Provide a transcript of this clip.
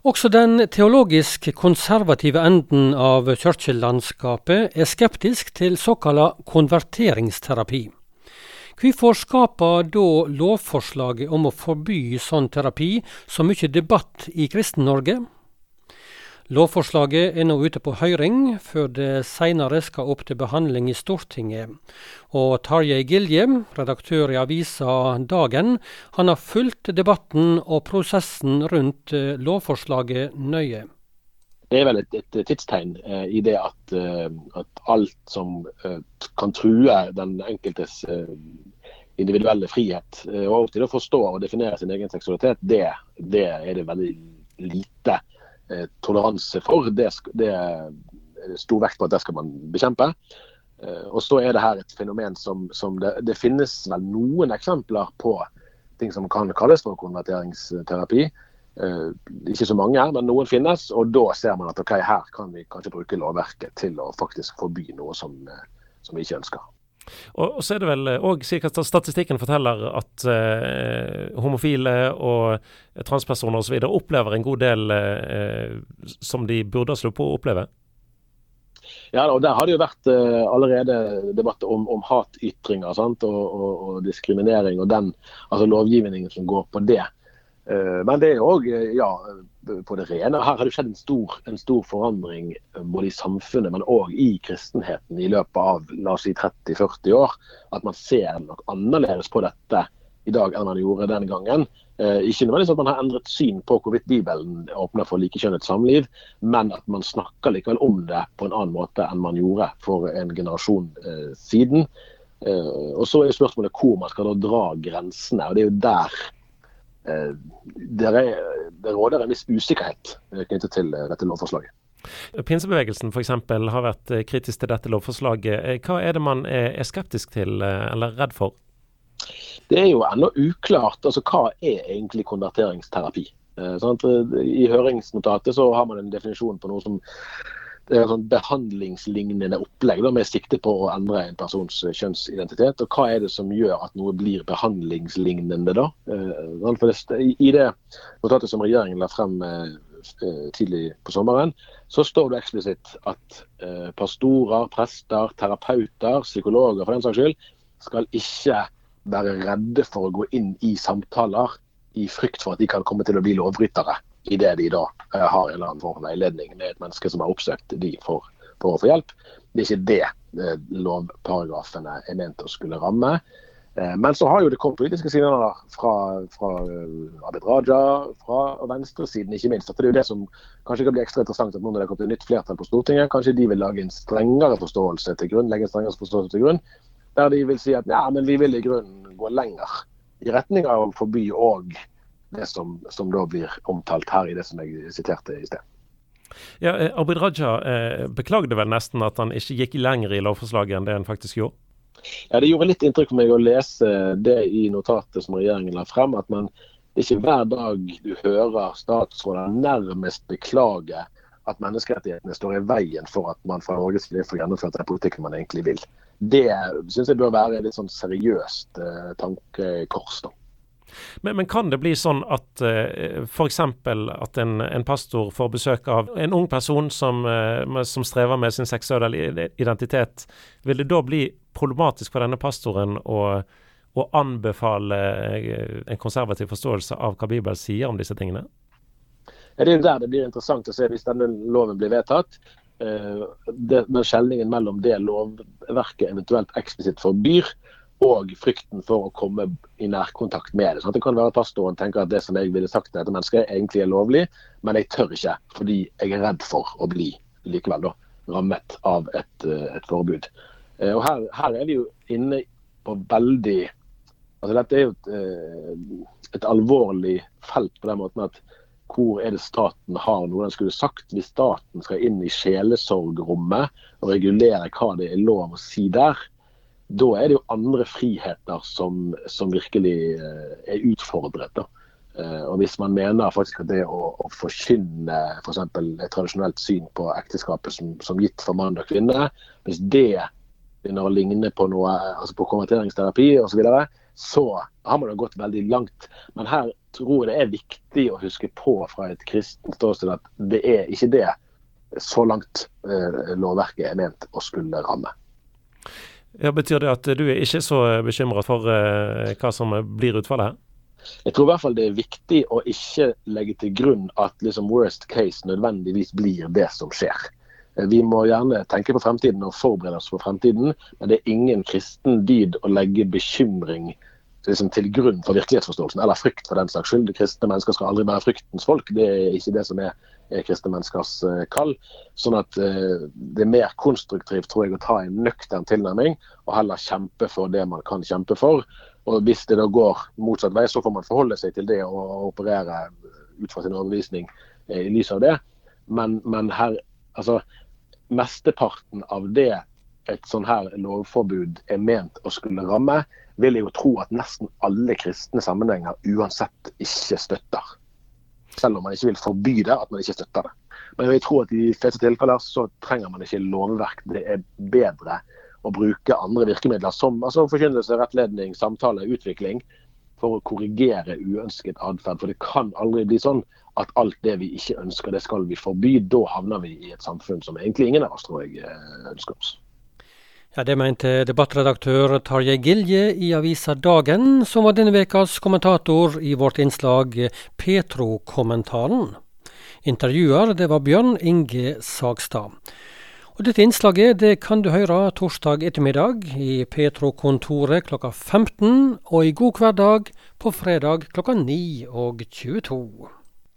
Også den teologisk konservative enden av kirkelandskapet er skeptisk til såkalla konverteringsterapi. Hvorfor skaper da lovforslaget om å forby sånn terapi så mye debatt i Kristen-Norge? Lovforslaget er nå ute på høring, før det senere skal opp til behandling i Stortinget. Og Tarjei Gilje, redaktør i avisa Dagen, han har fulgt debatten og prosessen rundt eh, lovforslaget nøye. Det er vel et, et tidstegn eh, i det at, eh, at, alt som eh, kan true den enkeltes eh, individuelle frihet, eh, og til å forstå og definere sin egen seksualitet, det, det er det veldig lite toleranse for. Det, det er stor vekt på at det skal man bekjempe. Eh, og så er det her et fenomen som, som det, det, finnes vel noen eksempler på ting som kan kalles for konverteringsterapi. Eh, ikke så mange, men noen finnes. Og da ser man at ok, her kan vi kanskje bruke lovverket til å faktisk forby noe som, som vi ikke ønsker. Og, og så er det vel òg at statistikken forteller at eh, homofile og transpersoner osv. opplever en god del eh, som de burde ha sluppet å oppleve? Ja, og Der har det jo vært eh, allerede debatt om, om hatytringer og, og, og, diskriminering og den altså lovgivningen som går på det. Uh, men det er òg ja, på det rene. Her har det skjedd en stor, en stor forandring eh, både i samfunnet, men òg i kristenheten i løpet av la oss si 30-40 år. At man ser nok annerledes på dette i dag enn man gjorde den gangen. Eh, ikke nødvendigvis at man har endret syn på hvorvidt Bibelen åpner for likekjønnet samliv, men at man snakker likevel om det på en annen måte enn man gjorde for en generasjon eh, siden. Eh, og Så er spørsmålet hvor man skal da dra grensene. og Det er jo der Eh, det, det råder en viss usikkerhet eh, knyttet til eh, dette lovforslaget. Pinsebevegelsen f.eks. har vært kritisk til dette lovforslaget. Hva er det man er skeptisk til eller redd for? Det er jo ennå uklart. altså Hva er egentlig konverteringsterapi? I høringsnotatet så har man en definisjon på noe som det er en sånn behandlingslignende opplegg da, med sikte på å endre en persons eh, kjønnsidentitet. Og Hva er det som gjør at noe blir behandlingslignende? da? Eh, I det notatet som regjeringen la frem eh, tidlig på sommeren, så står det eksplisitt at pastorer, prester, terapeuter, psykologer for den saks skyld, skal ikke være redde for å gå inn i samtaler i frykt for at de kan komme til å bli lovbrytere idet de da eh, har en eller annen form for veiledning med et menneske som har oppsøkt de for, for å få hjelp. Det er ikke det eh, lovparagrafene er ment å skulle ramme. Eh, men så har jo det kommet politiske signaler fra, fra Abid Raja, fra venstresiden ikke minst. at Det er jo det som kanskje kan bli ekstra interessant at nå når det har kommet et nytt flertall på Stortinget, kanskje de vil lage en strengere forståelse til grunn, legge en strengere forståelse til grunn, der de vil si at ja, men vi vil i grunnen gå lenger i retning av å forby òg det som, som, da blir omtalt her i det som jeg siterte i sted. Ja, eh, Abid Raja eh, beklagde vel nesten at han ikke gikk lenger i lovforslaget enn det han faktisk gjorde? Ja, Det gjorde litt inntrykk på meg å lese det i notatet som regjeringen la frem. At man ikke hver dag du hører statsråder nærmest beklage at menneskerettighetene står i veien for at man fra Norges side får gjennomført den politikken man egentlig vil. Det syns jeg bør være et litt sånn seriøst eh, tankekors. da. Men, men, kan det bli sånn at uh, eh, f.eks. at en, en, pastor får besøk av en ung person som, uh, som, strever med sin seksuelle identitet? Vil det da bli problematisk for denne pastoren å, å anbefale uh, en konservativ forståelse av hva Bibelen sier om disse tingene? Ja, det er jo der det blir interessant å se hvis denne loven blir vedtatt. Det, den skjelningen mellom det lovverket eventuelt eksplisitt forbyr, og frykten for å komme i nærkontakt med det. Sånn det kan være at pastoren tenker at det som jeg ville sagt til dette mennesket, egentlig er lovlig, men jeg tør ikke fordi jeg er redd for å bli likevel da, rammet av et, eh, et forbud. Eh, og her, her, er vi jo inne på veldig altså Dette er jo et, eh, et alvorlig felt på den måten at hvor er det staten har noe den skulle sagt hvis staten skal inn i sjelesorgrommet og regulere hva det er lov å si der? Da er det jo andre friheter som, som virkelig eh, er utfordret. da. Eh, og Hvis man mener faktisk at det å, å forkynne for For et tradisjonelt syn på ekteskapet som, som, gitt for mann og kvinne, hvis det begynner å ligne på noe, altså på konverteringsterapi osv., så, videre, så har man jo gått veldig langt. Men her tror jeg det er viktig å huske på fra et kristent ståsted at det er ikke det så langt eh, lovverket er ment å skulle ramme. Ja, Betyr det at du er ikke så bekymret for eh, hva som blir utfallet her? Jeg tror i hvert fall det er viktig å ikke legge til grunn at liksom worst case nødvendigvis blir det som skjer. Eh, vi må gjerne tenke på fremtiden og forberede oss på fremtiden, men det er ingen kristen dyd å legge bekymring liksom, til grunn for virkelighetsforståelsen, eller frykt for den saks skyld. Kristne mennesker skal aldri være fryktens folk. Det er ikke det som er, er kristne menneskers uh, kall. Sånn at uh, det er mer konstruktivt tror jeg, å ta en nøktern tilnærming, og heller kjempe for det man kan kjempe for. Og Hvis det da går motsatt vei, så får man forholde seg til det og operere ut fra sin overbevisning uh, i lys av det. Men, men her, altså, mesteparten av det et sånn her lovforbud er ment å skulle ramme, vil jeg jo tro at nesten alle kristne sammenhenger uansett ikke støtter. Selv om man ikke vil forby det, at man ikke støtter det. Men jeg tror at i de fleste tilfeller så trenger man ikke lovverk. Det er bedre å bruke andre virkemidler som altså forkynnelse, rettledning, samtale, utvikling for å korrigere uønsket atferd. For det kan aldri bli sånn at alt det vi ikke ønsker, det skal vi forby. Da havner vi i et samfunn som egentlig ingen av oss tror jeg ønsker oss. Ja, Det mente debattredaktør Tarjei Gilje i avisa Dagen, som var denne ukas kommentator i vårt innslag Petro-kommentaren. Intervjuer det var Bjørn Inge Sagstad. Og Dette innslaget det kan du høre torsdag ettermiddag i Petro-kontoret klokka 15, og i God hverdag på fredag klokka 9 og 22.